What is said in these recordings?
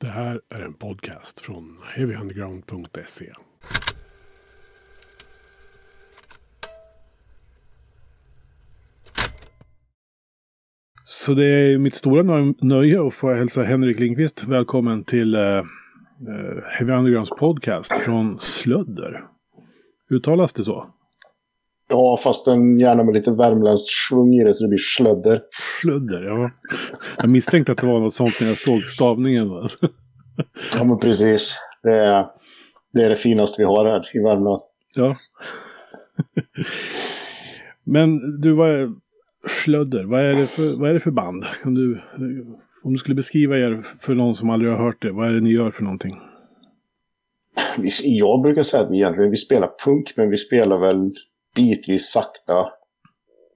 Det här är en podcast från heavyunderground.se. Så det är mitt stora nöje att få hälsa Henrik Lindqvist välkommen till eh, eh, Heavy Undergrounds podcast från Slödder. Uttalas det så? Ja, fast den gärna med lite värmländskt svung i det så det blir slödder. Slödder, ja. Jag misstänkte att det var något sånt när jag såg stavningen. ja, men precis. Det är, det är det finaste vi har här i Värmland. Ja. men du, vad är Slödder? Vad är det för, vad är det för band? Kan du, om du skulle beskriva er för någon som aldrig har hört det, vad är det ni gör för någonting? Jag brukar säga att vi egentligen vi spelar punk, men vi spelar väl bitvis sakta.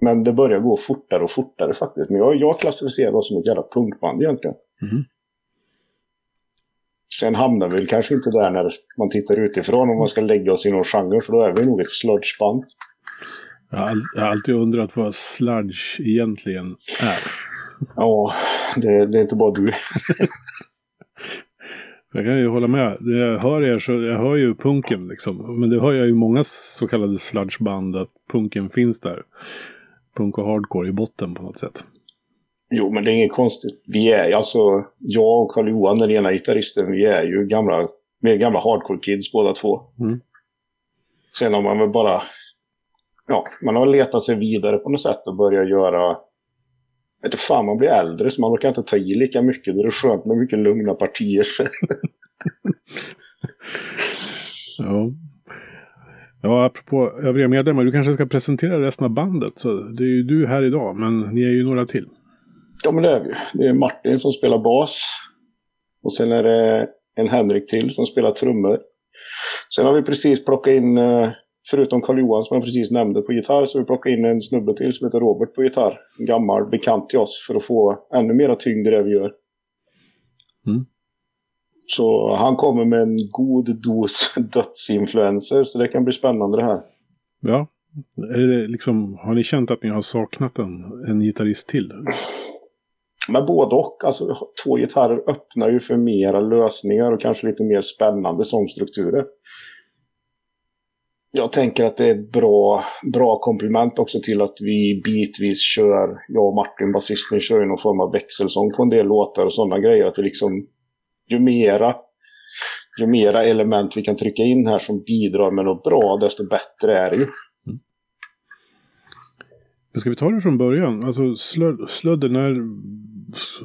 Men det börjar gå fortare och fortare faktiskt. Men jag, jag klassificerar oss som ett jävla punkband egentligen. Mm. Sen hamnar vi väl kanske inte där när man tittar utifrån om man ska lägga oss i någon genre. För då är vi nog ett sludgeband. Jag har, jag har alltid undrat vad sludge egentligen är. Ja, det, det är inte bara du. Jag kan ju hålla med. Jag hör er så jag hör ju punken liksom. Men det hör jag ju många så kallade sludgeband att punken finns där. Punk och hardcore i botten på något sätt. Jo, men det är inget konstigt. Vi är alltså, jag och Karl-Johan, den ena gitarristen, vi är ju gamla, mer gamla hardcore-kids båda två. Mm. Sen har man väl bara, ja, man har letat sig vidare på något sätt och börjat göra vet du fan, man blir äldre så man orkar inte ta i lika mycket. Det är skönt med mycket lugna partier. ja. Ja, apropå övriga medlemmar, du kanske ska presentera resten av bandet. Så det är ju du här idag, men ni är ju några till. Ja, men det är vi. Det är Martin som spelar bas. Och sen är det en Henrik till som spelar trummor. Sen har vi precis plockat in förutom Karl-Johan som jag precis nämnde på gitarr så vi plockade in en snubbe till som heter Robert på gitarr. En gammal bekant till oss för att få ännu mera tyngd i det vi gör. Mm. Så han kommer med en god dos dödsinfluenser så det kan bli spännande det här. Ja, är det liksom, har ni känt att ni har saknat en, en gitarrist till? Men både och. Alltså, två gitarrer öppnar ju för mera lösningar och kanske lite mer spännande sångstrukturer jag tänker att det är ett bra, bra komplement också till att vi bitvis kör, jag och Martin, basisten, kör någon form av växelsång på en del låtar och sådana grejer. Att det liksom, ju mera, ju mera element vi kan trycka in här som bidrar med något bra, desto bättre är det ju. Mm. Men ska vi ta det från början? Alltså slödder, när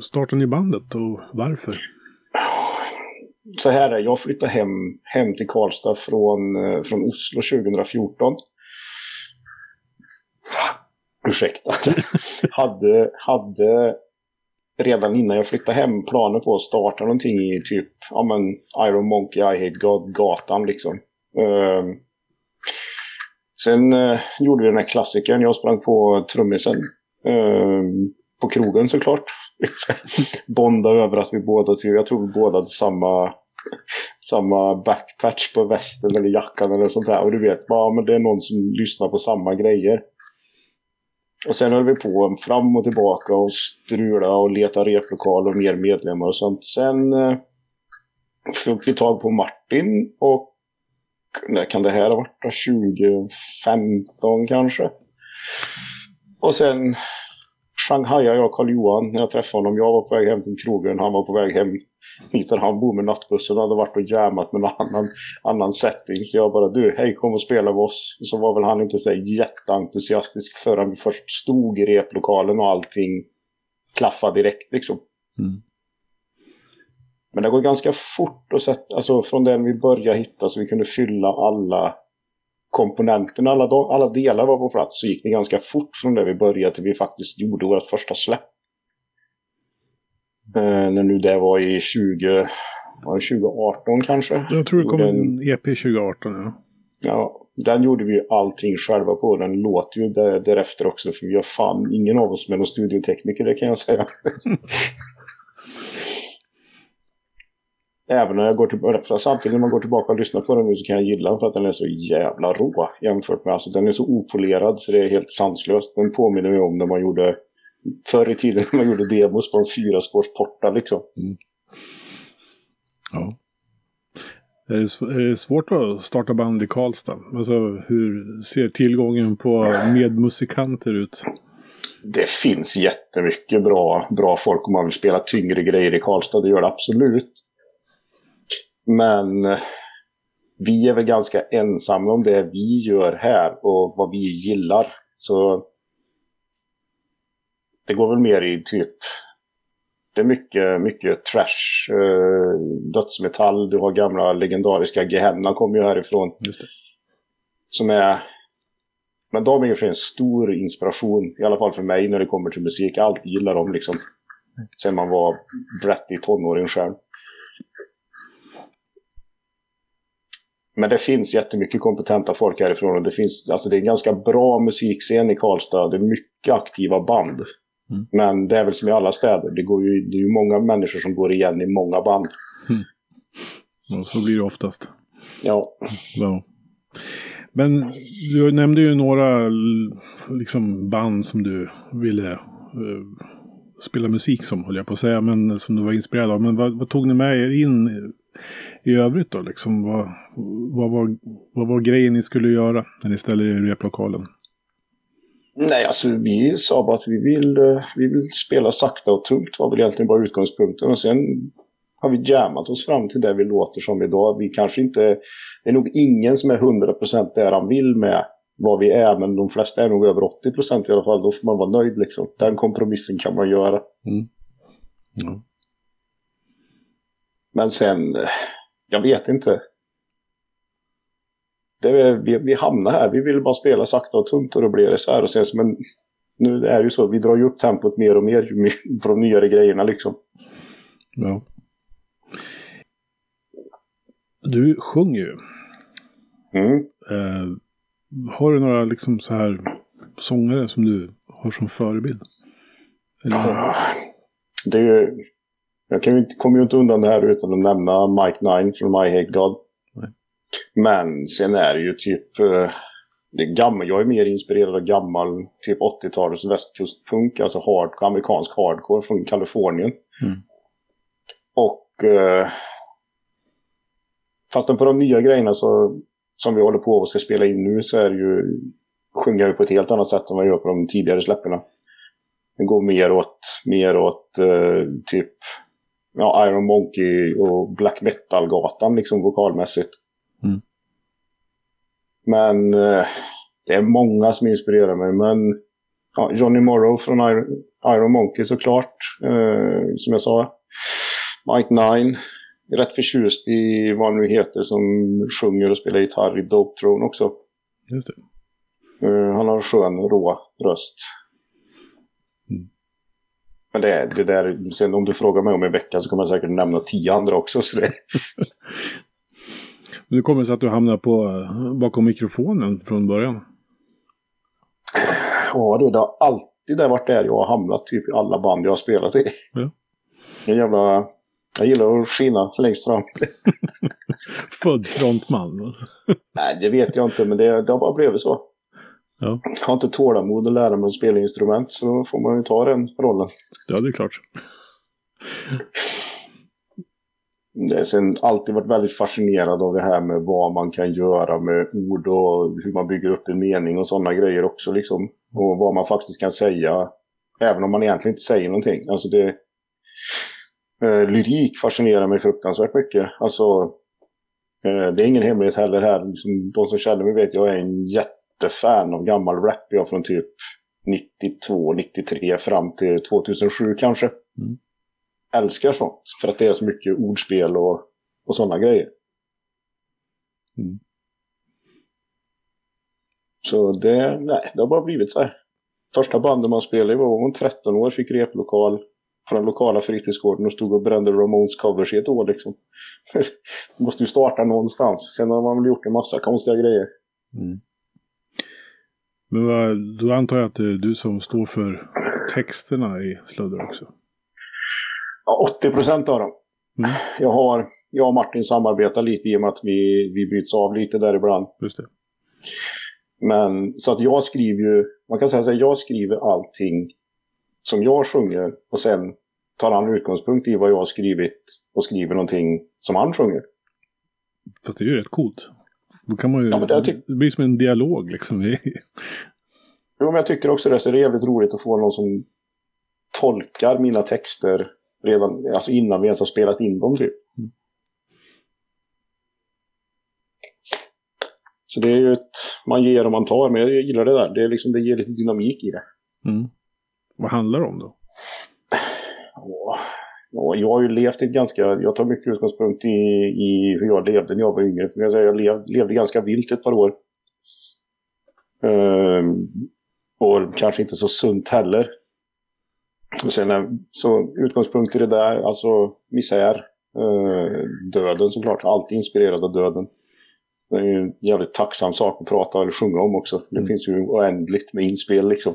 startade ni bandet och varför? Så här är jag flyttade hem, hem till Karlstad från, eh, från Oslo 2014. Ursäkta. hade, hade redan innan jag flyttade hem planer på att starta någonting i typ ja, men Iron Monkey, I Hate God-gatan liksom. Uh, sen uh, gjorde vi den här klassikern. Jag sprang på trummisen. Uh, på krogen såklart. bonda över att vi båda, jag tror vi båda hade samma, samma backpatch på västen eller jackan eller sånt där. Och du vet, ja, men det är någon som lyssnar på samma grejer. Och sen höll vi på fram och tillbaka och strula och leta replokal och mer medlemmar och sånt. Sen eh, fick vi tag på Martin och när kan det här ha varit? 2015 kanske. Och sen Shanghaiade jag Karl-Johan när jag träffade honom. Jag var på väg hem till krogen, han var på väg hem hit där han bor med nattbussen och hade varit och jammat med någon annan, annan setting. Så jag bara, du, hej kom och spela med oss. Så var väl han inte så jätteentusiastisk förrän vi först stod i replokalen och allting klaffade direkt liksom. Mm. Men det går ganska fort att sätta, alltså från den vi började hitta så vi kunde fylla alla komponenterna, alla, alla delar var på plats så gick det ganska fort från det vi började till vi faktiskt gjorde vårt första släpp. Eh, när nu det var i 20, var det 2018 kanske? Jag tror det kom en EP 2018 ja. Ja, den gjorde vi allting själva på. Den låter ju därefter också för vi har fan ingen av oss med någon studiotekniker det kan jag säga. Även när jag går tillbaka, samtidigt när man går tillbaka och lyssnar på den nu så kan jag gilla den för att den är så jävla rå jämfört med, alltså den är så opolerad så det är helt sanslöst. Den påminner mig om när man gjorde, förr i tiden när man gjorde demos på en fyraspårs porta liksom. Mm. Ja. Är det, är det svårt att starta band i Karlstad? Alltså hur ser tillgången på medmusikanter ut? Det finns jättemycket bra, bra folk om man vill spela tyngre grejer i Karlstad. Det gör det absolut. Men eh, vi är väl ganska ensamma om det vi gör här och vad vi gillar. Så det går väl mer i typ det är mycket, mycket trash, eh, dödsmetall. Du har gamla legendariska Gehenna kommer ju härifrån. Just det. Som är... Men de är ju en stor inspiration, i alla fall för mig när det kommer till musik. Jag alltid gillar dem liksom. Sen man var bratty tonåring själv. Men det finns jättemycket kompetenta folk härifrån och det finns, alltså det är en ganska bra musikscen i Karlstad. Det är mycket aktiva band. Mm. Men det är väl som i alla städer. Det, går ju, det är ju många människor som går igen i många band. Och så blir det oftast. Ja. Ja. Men du nämnde ju några liksom, band som du ville eh, spela musik som, höll jag på att säga, men som du var inspirerad av. Men vad, vad tog ni med er in i, övrigt då? Liksom, vad, vad, var, vad var grejen ni skulle göra när ni ställde er i replokalen? Nej, alltså vi sa bara att vi vill, eh, vi vill spela sakta och tungt var väl egentligen bara utgångspunkten. Och sen har vi jammat oss fram till det vi låter som idag. Vi kanske inte, det är nog ingen som är 100% där han vill med vad vi är, men de flesta är nog över 80% i alla fall. Då får man vara nöjd liksom. Den kompromissen kan man göra. Ja. Men sen, jag vet inte. Det vi, vi hamnar här, vi vill bara spela sakta och tungt och då blir det så här. Och sen, men nu är det ju så, vi drar ju upp tempot mer och mer på de nyare grejerna liksom. ja. Du sjunger ju. Mm. Eh, har du några liksom så här sångare som du har som förebild? Eller, Det är ju, jag kan kommer ju inte undan det här utan att nämna Mike Nine från My Hate God. Nej. Men sen är det ju typ, eh, det gammal, jag är mer inspirerad av gammal typ 80-talets västkustpunk, alltså hard, amerikansk hardcore från Kalifornien. Mm. Och eh, fastän på de nya grejerna så, som vi håller på och ska spela in nu så är det ju, sjunger jag ju på ett helt annat sätt än vad jag gör på de tidigare släpperna. Det går mer åt, mer åt eh, typ ja, Iron Monkey och Black Metal-gatan liksom vokalmässigt. Mm. Men eh, det är många som inspirerar mig. Men ja, Johnny Morrow från Iron, Iron Monkey såklart, eh, som jag sa. Mike Nine. Är rätt förtjust i vad han nu heter som sjunger och spelar gitarr i Dope Throne också. just det. Eh, han har en skön, rå röst. Men det, det där, sen om du frågar mig om en vecka så kommer jag säkert nämna tio andra också. Så det, Men det kommer sig att du hamnar på, bakom mikrofonen från början. ja, du, det har alltid där varit där jag har hamnat typ i alla band jag har spelat i. Ja. En jävla... Jag gillar att skina längst fram. Född frontman. Nej, det vet jag inte, men det, det har bara blivit så. Ja. Jag har inte tålamod att lära mig att spela instrument, så då får man ju ta den rollen. Ja, det är klart. Det har sen alltid varit väldigt fascinerad av det här med vad man kan göra med ord och hur man bygger upp en mening och sådana grejer också liksom. Och vad man faktiskt kan säga, även om man egentligen inte säger någonting. Alltså det... Eh, lyrik fascinerar mig fruktansvärt mycket. Alltså, eh, det är ingen hemlighet heller här. Liksom, de som känner mig vet jag är en jättefan av gammal rap. Jag från typ 92, 93 fram till 2007 kanske. Mm. Älskar sånt. För att det är så mycket ordspel och, och sådana grejer. Mm. Så det, nej, det har bara blivit så här. Första bandet man spelade var var 13 år, fick replokal på den lokala fritidsgården och stod och brände Ramones covers i ett år liksom. måste ju starta någonstans. Sen har man väl gjort en massa konstiga grejer. Mm. Men vad, då antar jag att det är du som står för texterna i Slödder också. Ja, 80 procent av dem. Mm. Jag, har, jag och Martin samarbetar lite i och med att vi, vi byts av lite där ibland. Just det. Men så att jag skriver ju, man kan säga så här, jag skriver allting som jag sjunger och sen tar han utgångspunkt i vad jag har skrivit och skriver någonting som han sjunger. Fast det är ju rätt coolt. Då kan man ju, Ja, det det blir som en dialog liksom. Jo, men jag tycker också det, så det är jävligt roligt att få någon som tolkar mina texter redan, alltså innan vi ens har spelat in dem typ. Så det är ju ett, man ger och man tar, men jag gillar det där. Det, är liksom, det ger lite dynamik i det. Mm. Vad handlar det om då? Ja, ja, jag har ju levt ett ganska, jag tar mycket utgångspunkt i, i hur jag levde när jag var yngre. Jag, säga, jag lev, levde ganska vilt ett par år. Ehm, och kanske inte så sunt heller. Och sen, är- så utgångspunkt i det där, alltså misär, eh, döden såklart, alltid inspirerad av döden. Det är ju en jävligt tacksam sak att prata eller sjunga om också. Det Mm. finns ju oändligt med inspel liksom.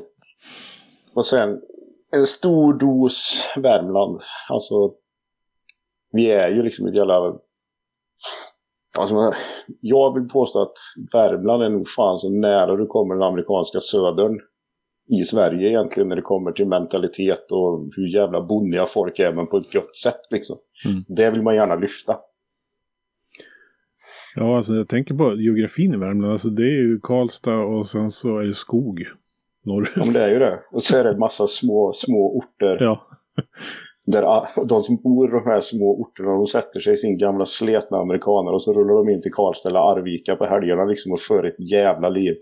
Och sen en stor dos Värmland. Alltså, vi är ju liksom ett jävla... Alltså, jag vill påstå att Värmland är nog fan så nära du kommer den amerikanska södern i Sverige egentligen när det kommer till mentalitet och hur jävla bonniga folk är men på ett gött sätt liksom. Mm. Det vill man gärna lyfta. Ja, alltså jag tänker på geografin i Värmland. Alltså det är ju Karlstad och sen så är det skog Ja, norrut. men det är ju det. Och så är det en massa små, små orter. Ja. Där de som bor i de här små orterna, de sätter sig i sin gamla sletna amerikaner och så rullar de in till Karlstad eller Arvika på helgerna liksom och för ett jävla liv.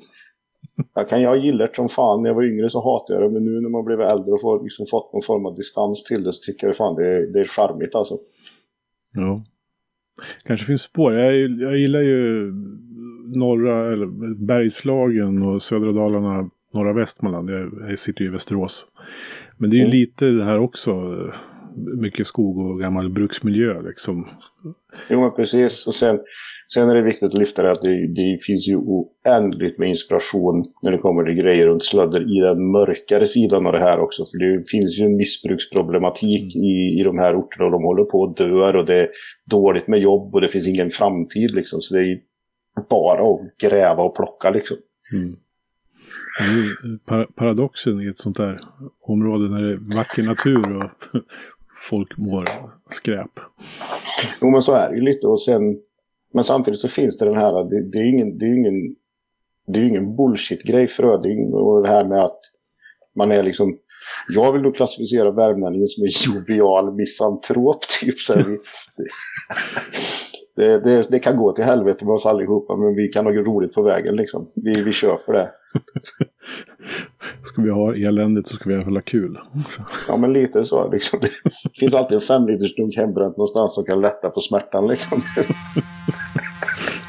Jag kan jag gillar det som fan. När jag var yngre så hatade jag det, men nu när man blev äldre och får, liksom fått någon form av distans till det så tycker jag fan det är, det är charmigt alltså. ja. Kanske finns spår. Jag, jag gillar ju norra, eller Bergslagen och södra Dalarna, norra Västmanland. Jag, jag sitter ju i Västerås. Men det är ju Mm. lite det här också. eh, Mycket skog och gammal bruksmiljö liksom. Jo men precis. Och sen, sen är det viktigt att lyfta det att det, det finns ju oändligt med inspiration när det kommer till grejer runt slödder i den mörkare sidan av det här också. För det finns ju en missbruksproblematik i, i de här orterna och de håller på att dör och det är dåligt med jobb och det finns ingen framtid liksom. Så det är ju bara att gräva och plocka liksom. Mm. Paradoxen i ett sånt där område när det är vacker natur och folk mår skräp. Jo men så är det ju lite och sen men samtidigt så finns det den här, det, det är ju ingen, det är ingen, det är ingen bullshit-grej Fröding och det här med att man är liksom, jag vill nog klassificera värmlänningen som en jovial misantrop typ. Så här, det, det, det kan gå till helvete med oss allihopa men vi kan ha roligt på vägen liksom. Vi, vi köper det. Ska vi ha eländigt så ska vi hålla kul. Ja men lite så liksom. Det finns alltid en fem liters dunk hembränt någonstans som kan lätta på smärtan liksom.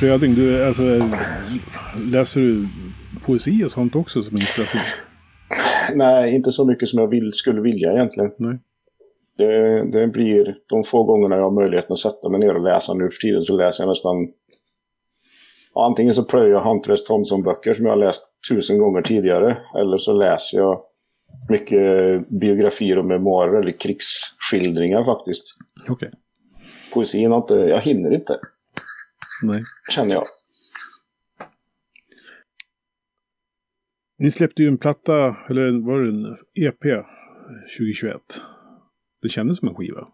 Fröding, du, alltså, läser du poesi och sånt också som inspiration? Nej, inte så mycket som jag vill, skulle vilja egentligen. Nej. Det, det blir de få gångerna jag har möjligheten att sätta mig ner och läsa nu för tiden så läser jag nästan antingen så plöjer jag Hunter S. Thompson-böcker som jag har läst tusen gånger tidigare eller så läser jag mycket biografier och memoarer eller krigsskildringar faktiskt. Okej. Okay. Poesin har inte, jag hinner inte. Nej. Känner jag. Ni släppte ju en platta, eller var det en EP 2021? Det kändes som en skiva.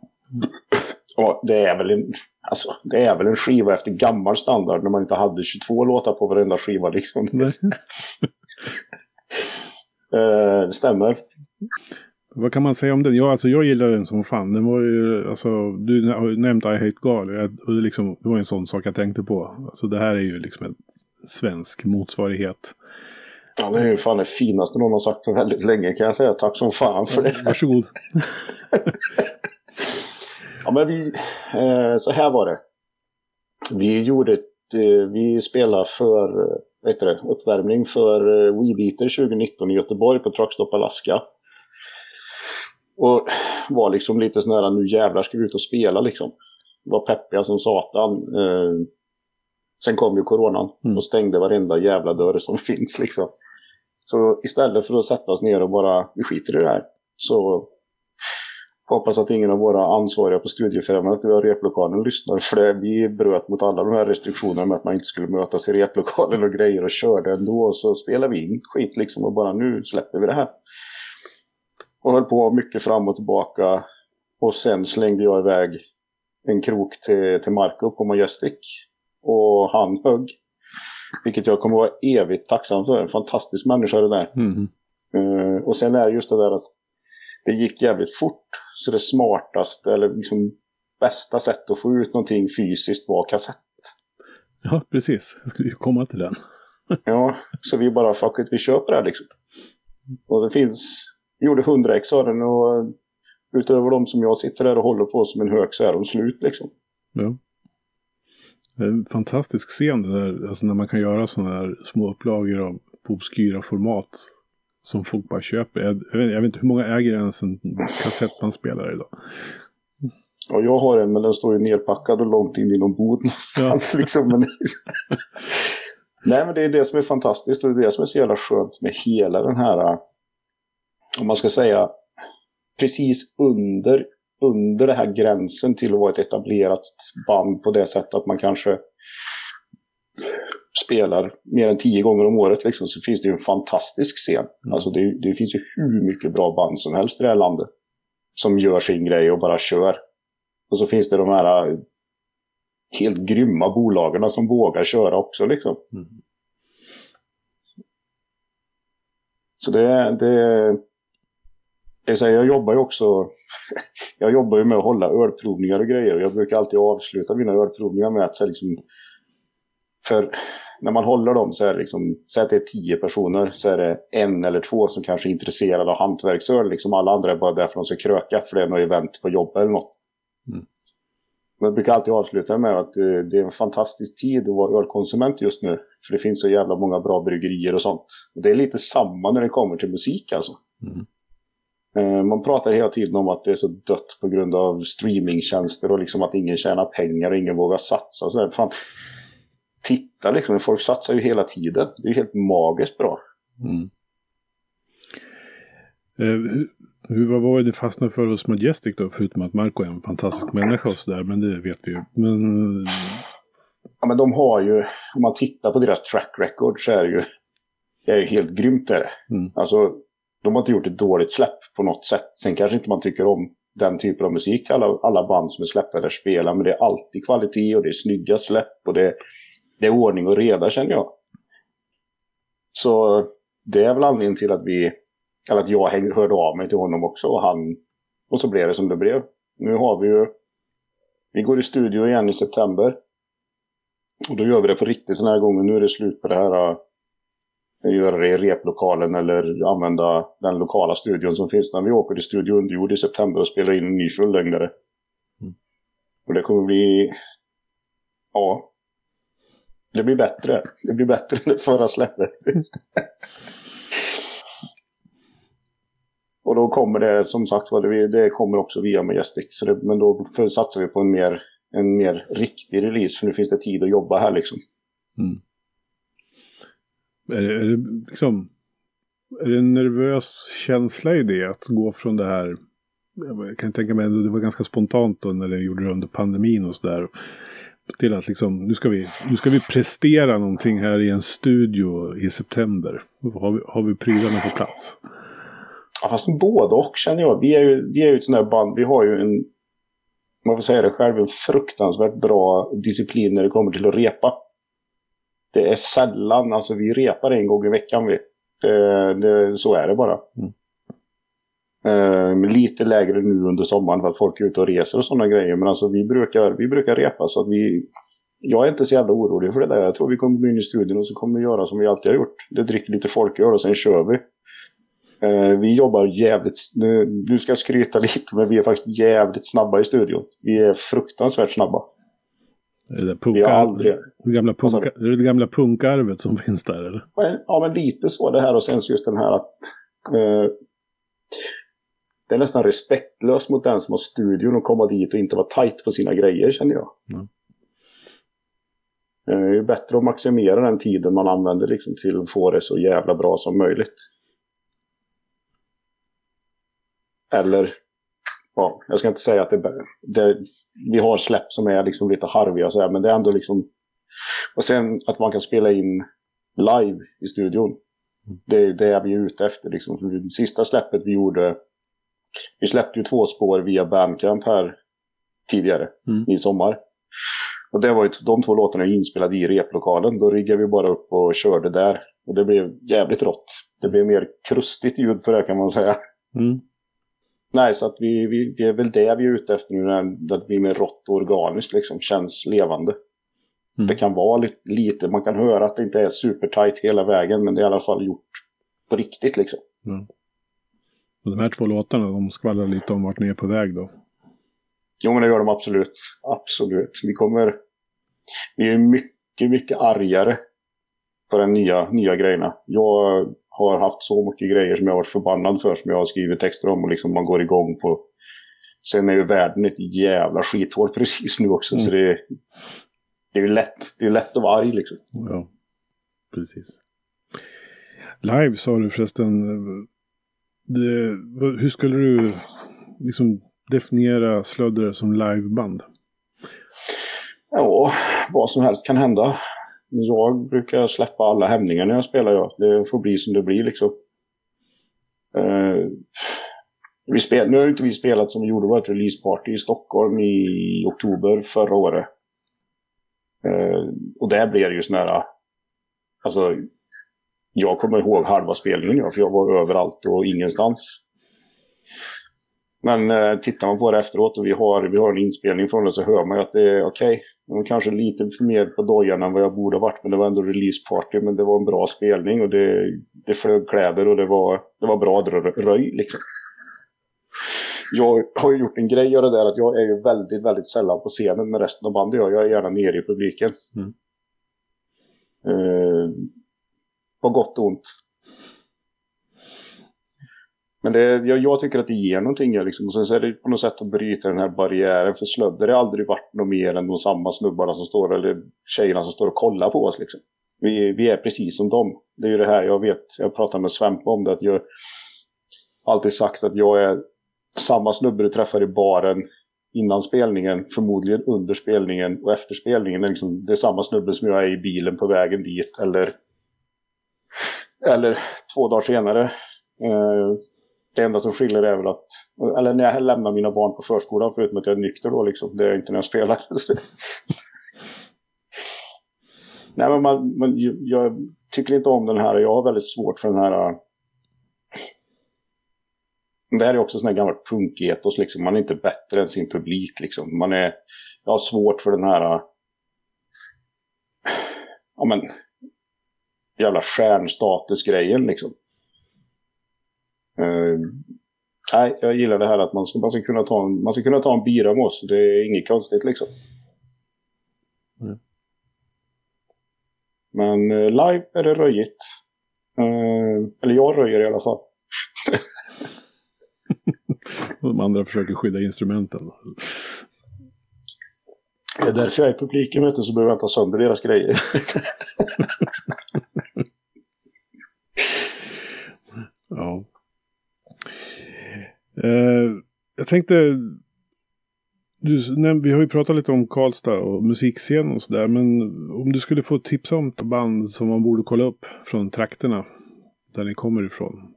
Ja, det är väl en, alltså, det är väl en skiva efter gammal standard när man inte hade 22 låtar på varenda skiva liksom. uh, det stämmer. Vad kan man säga om den? Ja, alltså jag gillar den som fan. Den var ju, alltså, du har nämnt I Hate God. Och det, liksom, det var en sån sak jag tänkte på. Alltså det här är ju liksom en svensk motsvarighet. Ja, det är ju fan det finaste någon har sagt på väldigt länge kan jag säga. Tack som fan för det. Varsågod. ja, men vi, eh, så här var det. Vi gjorde ett, eh, vi spelade för, vad heter det, uppvärmning för eh, Weed Eater 2019 i Göteborg på Truckstop Alaska. Och var liksom lite sån här, nu jävlar ska vi ut och spela liksom. Var peppiga som satan. Eh, sen kom ju coronan mm. och stängde varenda jävla dörr som finns liksom. Så istället för att sätta oss ner och bara, vi skiter i det här. Så hoppas att ingen av våra ansvariga på vi har replokalen lyssnar. För det, vi bröt mot alla de här restriktionerna med att man inte skulle mötas i replokalen och grejer och körde ändå. Så spelade vi in skit liksom och bara nu släpper vi det här. Och höll på mycket fram och tillbaka. Och sen slängde jag iväg en krok till, till Marco på Majestic. Och han högg. Vilket jag kommer vara evigt tacksam för. En fantastisk människa det där. Mm. Uh, och sen är det just det där att det gick jävligt fort. Så det smartaste eller liksom bästa sättet att få ut någonting fysiskt var kassett. Ja, precis. Jag skulle ju komma till den. ja, så vi bara fuck it, vi köper det här liksom. Och det finns, gjorde 100 ex av den och utöver de som jag sitter där och håller på som en hök så är de slut liksom. Ja. En fantastisk scen där, alltså när man kan göra sådana här små upplagor av på obskyra format som folk bara köper. Jag, jag, vet, jag vet inte hur många äger ens en kassettbandspelare idag. Ja, jag har en men den står ju nerpackad och långt in i någon bod någonstans. Ja. Liksom. Men... Nej men det är det som är fantastiskt och det är det som är så jävla skönt med hela den här, om man ska säga, precis under under den här gränsen till att vara ett etablerat band på det sättet att man kanske spelar mer än tio gånger om året liksom, så finns det ju en fantastisk scen. Mm. Alltså det, det, finns ju hur mycket bra band som helst i det här landet. Som gör sin grej och bara kör. Och så finns det de här äh, helt grymma bolagen som vågar köra också liksom. Mm. Så det, det, jag, säger, jag jobbar ju också jag jobbar ju med att hålla ölprovningar och grejer. Jag brukar alltid avsluta mina ölprovningar med att så liksom, för när man håller dem så är det liksom, säg att det är tio personer så är det en eller två som kanske är intresserade av hantverksöl. Liksom alla andra är bara där för att de ska kröka för det är något event på jobbet eller något. Mm. Men jag brukar alltid avsluta med att det, eh, det är en fantastisk tid att vara ölkonsument just nu. För det finns så jävla många bra bryggerier och sånt. Och det är lite samma när det kommer till musik alltså. Mm. Eh, man pratar hela tiden om att det är så dött på grund av streamingtjänster och liksom att ingen tjänar pengar och ingen vågar satsa. Och så Fan, titta liksom, folk satsar ju hela tiden. Det är helt magiskt bra. Mm. Eh, hur, vad var det fastnade för hos Majestic då? Förutom att Marco är en fantastisk människa och sådär, men det vet vi ju. Men... Ja, men de har ju, om man tittar på deras track record så är det ju, det är ju helt grymt det. Mm. Alltså, de har inte gjort ett dåligt släpp på något sätt. Sen kanske inte man tycker om den typen av musik till alla, alla band som är släppta där spelar. Men det är alltid kvalitet och det är snygga släpp och det, det är ordning och reda känner jag. Så det är väl anledningen till att vi, eller att jag hörde av mig till honom också och han, och så blev det som det blev. Nu har vi ju, vi går i studio igen i september. Och då gör vi det på riktigt den här gången. Nu är det slut på det här göra det i replokalen eller använda den lokala studion som finns när vi åker till Studio Underjord i september och spelar in en ny fullängdare. Mm. Och det kommer bli, ja, Det blir bättre. Det blir bättre än det förra släppet. och då kommer det som sagt det, det kommer också via Majestic. Så det, men då satsar vi på en mer, en mer riktig release för nu finns det tid att jobba här liksom. Mm. Är, det, är det liksom är det en nervös känsla i det att gå från det här jag kan tänka mig att det var ganska spontant då när det gjorde det under pandemin och sådär. Till att liksom, nu ska, vi, nu ska vi prestera någonting här i en studio i september. Har vi, har vi prylarna på plats? Ja, fast både och känner jag. Vi är ju, vi är ju ett sånt här band, vi har ju en, man får säga det själv, en fruktansvärt bra disciplin när det kommer till att repa. Det är sällan, alltså vi repar en gång i veckan vi. Det, det, så är det bara. Mm. Eh, lite lägre nu under sommaren för att folk är ute och reser och sådana grejer. Men alltså vi brukar, vi brukar repa så att vi... Jag är inte så jävla orolig för det där. Jag tror vi kommer gå in i studion och så kommer vi göra som vi alltid har gjort. Det dricker lite folköl och sen kör vi. Eh, vi jobbar jävligt... Nu, nu ska jag skryta lite men vi är faktiskt jävligt snabba i studion. Vi är fruktansvärt snabba. Är det, punka, aldrig... det, gamla punka, är det det gamla punkarvet som finns där eller? Ja men lite så det här och sen just den här att... Eh, det är nästan respektlöst mot den som har studion att komma dit och inte vara tajt på sina grejer känner jag. Mm. Det är ju bättre att maximera den tiden man använder liksom till att få det så jävla bra som möjligt. Eller, ja, jag ska inte säga att det, det vi har släpp som är liksom lite harviga så här, men det är ändå liksom... Och sen att man kan spela in live i studion. Mm. Det, det är vi ute efter liksom. Sista släppet vi gjorde vi släppte ju två spår via Bandcamp här tidigare mm. i sommar. Och det var ju de två låtarna inspelade i replokalen. Då riggade vi bara upp och körde där. Och det blev jävligt rått. Det blev mer krustigt ljud på det kan man säga. Mm. Nej, så att vi, vi, det är väl det vi är ute efter nu. När det blir mer rått och organiskt liksom. Känns levande. Mm. Det kan vara lite, lite, man kan höra att det inte är supertight hela vägen. Men det är i alla fall gjort på riktigt liksom. Mm. Och de här två låtarna, de skvallrar lite om vart ni är på väg då. Jo, men det gör de absolut. Absolut. Vi kommer... Vi är mycket, mycket argare på de nya, nya grejerna. Jag har haft så mycket grejer som jag varit förbannad för som jag har skrivit texter om och liksom man går igång på. Sen är ju världen ett jävla skithål precis nu också mm. så det, det är ju lätt, det är lätt att vara arg liksom. Ja, precis. Live sa du förresten, det, hur skulle du liksom definiera Slödder som liveband? Ja, vad som helst kan hända. Jag brukar släppa alla hämningar när jag spelar. Ja. Det får bli som det blir liksom. Uh, vi spel, nu har inte vi spelat som vi gjorde vårt releaseparty i Stockholm i oktober förra året. Uh, och där blev det ju sån här... Alltså, jag kommer ihåg halva spelningen, ja, för jag var överallt och ingenstans. Men eh, tittar man på det efteråt och vi har, vi har en inspelning från det så hör man ju att det är okej. Okay. Kanske lite mer på dojan än vad jag borde ha varit. Men det var ändå releaseparty. Men det var en bra spelning och det, det flög kläder och det var, det var bra röj liksom. Jag har ju gjort en grej av det där att jag är ju väldigt, väldigt sällan på scenen med resten av bandet. Jag är gärna nere i publiken. Mm. Uh, på gott och ont. Men det, jag, jag, tycker att det ger någonting. Liksom. Och sen så är det på något sätt att bryta den här barriären. För slödder har aldrig varit något mer än de samma snubbarna som står, eller tjejerna som står och kollar på oss. Liksom. Vi, vi är precis som dem. Det är ju det här jag vet, jag pratar med Svempe om det, att jag alltid sagt att jag är samma snubbe du träffar i baren innan spelningen, förmodligen under spelningen och efter spelningen. Liksom, det är samma snubbe som jag är i bilen på vägen dit eller eller två dagar senare. Eh, det enda som skiljer är väl att, eller när jag lämnar mina barn på förskolan, förutom att jag är nykter då liksom, det är inte när jag spelar. Nej men man, man, jag tycker inte om den här, jag har väldigt svårt för den här äh, det här är också sån här gammal punketos liksom. Man är inte bättre än sin publik liksom. Man är, jag har svårt för den här äh, ja men jävla stjärnstatusgrejen liksom. Uh, nej, jag gillar det här att man ska, man, ska kunna ta en, man ska kunna ta en bira med oss. Det är inget konstigt liksom. Mm. Men eh, live är det röjigt. Eh, eller jag röjer i alla fall. De andra försöker skydda instrumenten. Det är därför jag är i publiken vet du, så behöver jag inte ha sönder deras grejer. Eh, jag tänkte... Du, nej, vi har ju pratat lite om Karlstad och musikscenen och sådär. Men om du skulle få tipsa om ett band som man borde kolla upp från trakterna. Där ni kommer ifrån.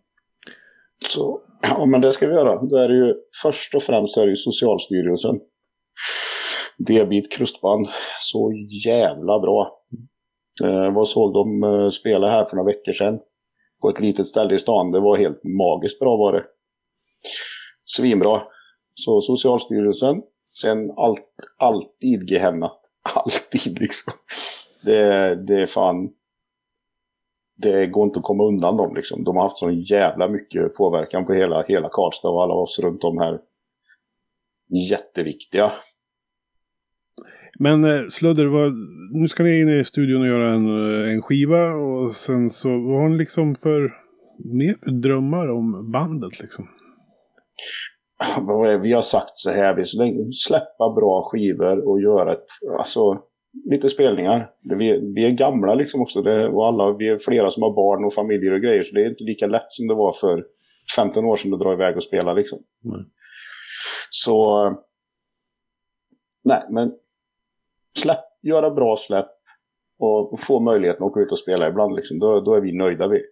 Så, ja men det ska vi göra. Då är det ju först och främst är det ju Socialstyrelsen. D-bit krustband. Så jävla bra. Eh, vad såg de eh, spela här för några veckor sedan? På ett litet ställe i stan. Det var helt magiskt bra var det. Svinbra. Så Socialstyrelsen. Sen allt, alltid Gehenna. Alltid liksom. Det, det är fan... Det går inte att komma undan dem liksom. De har haft så jävla mycket påverkan på hela, hela Karlstad och alla oss runt om här. Jätteviktiga. Men eh, Sludder, vad, nu ska ni in i studion och göra en, eh, en skiva och sen så, vad har ni liksom för, mer för drömmar om bandet liksom? Vi har sagt så här, vi släppa bra skivor och göra ett, alltså, lite spelningar. Vi, vi är gamla liksom också det, och alla, vi är flera som har barn och familjer och grejer så det är inte lika lätt som det var för 15 år sedan att dra iväg och spela liksom. Mm. Så, nej men släpp, göra bra släpp och få möjligheten att åka ut och spela ibland. Liksom, då, då är vi nöjda. Vi.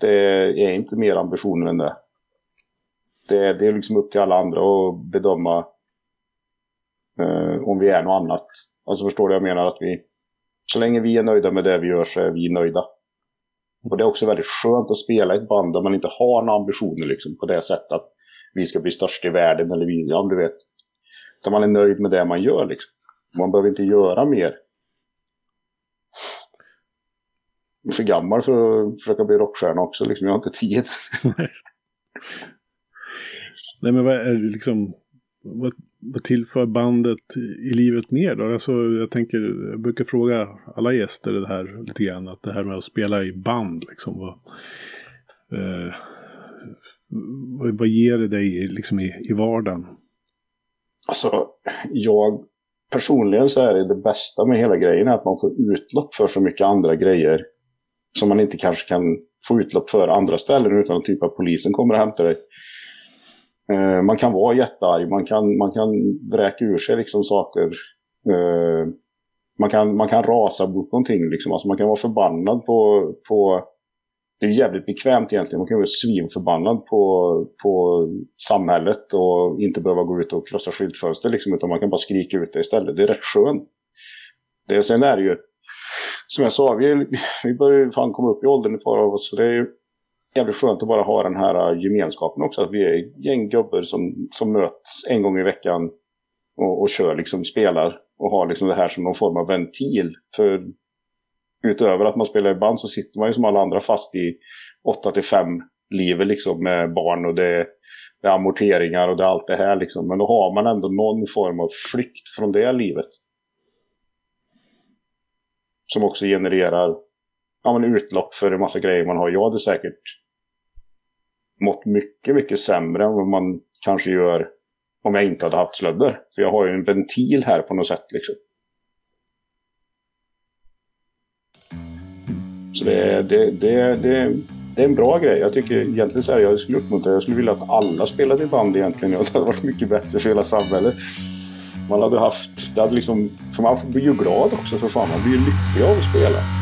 Det är inte mer ambitioner än det. Det, det är liksom upp till alla andra att bedöma eh, om vi är något annat. Alltså förstår du jag menar? Att vi, så länge vi är nöjda med det vi gör så är vi nöjda. Och det är också väldigt skönt att spela i ett band där man inte har några ambitioner liksom, på det sättet att vi ska bli störst i världen eller vi, ja du vet. Där man är nöjd med det man gör liksom. Man behöver inte göra mer. Jag är för gammal för att försöka bli rockstjärna också. Liksom. Jag har inte tid. Nej, men vad är det liksom... Vad, vad tillför bandet i livet mer då? Alltså, jag tänker, jag brukar fråga alla gäster det här lite grann. Att det här med att spela i band, liksom. Vad, eh, vad, vad ger det dig liksom i, i vardagen? Alltså, jag personligen så är det det bästa med hela grejen att man får utlopp för så mycket andra grejer som man inte kanske kan få utlopp för andra ställen utan att typ att polisen kommer och hämtar dig. Eh, man kan vara jättearg, man kan, man kan vräka ur sig liksom saker. Eh, man, kan, man kan rasa mot någonting, liksom. alltså man kan vara förbannad på, på det är jävligt bekvämt egentligen. Man kan vara svinförbannad på, på samhället och inte behöva gå ut och krossa skyltfönster liksom, utan man kan bara skrika ut det istället. Det är rätt skönt. Det, sen är det ju, som jag sa, vi, vi börjar fan komma upp i åldern ett par av oss, så det är ju jävligt skönt att bara ha den här äh, gemenskapen också. Att vi är ett gäng gubbar som, som möts en gång i veckan och, och kör, liksom spelar och har liksom det här som någon form av ventil. För utöver att man spelar i band så sitter man ju som alla andra fast i 8-5 livet liksom med barn och det, det är amorteringar och det är allt det här liksom. Men då har man ändå någon form av flykt från det livet. Som också genererar ja, men utlopp för en massa grejer man har. Jag hade säkert mått mycket, mycket sämre än vad man kanske gör om jag inte hade haft slödder. För jag har ju en ventil här på något sätt liksom. Så det, det, det, det, det är en bra grej. Jag tycker egentligen så här, jag skulle uppmuntra, jag skulle vilja att alla spelade i band egentligen. Det hade varit mycket bättre för hela samhället. Man hade haft, det hade liksom, för man blir ju glad också för fan. Man blir ju lycklig av att spela.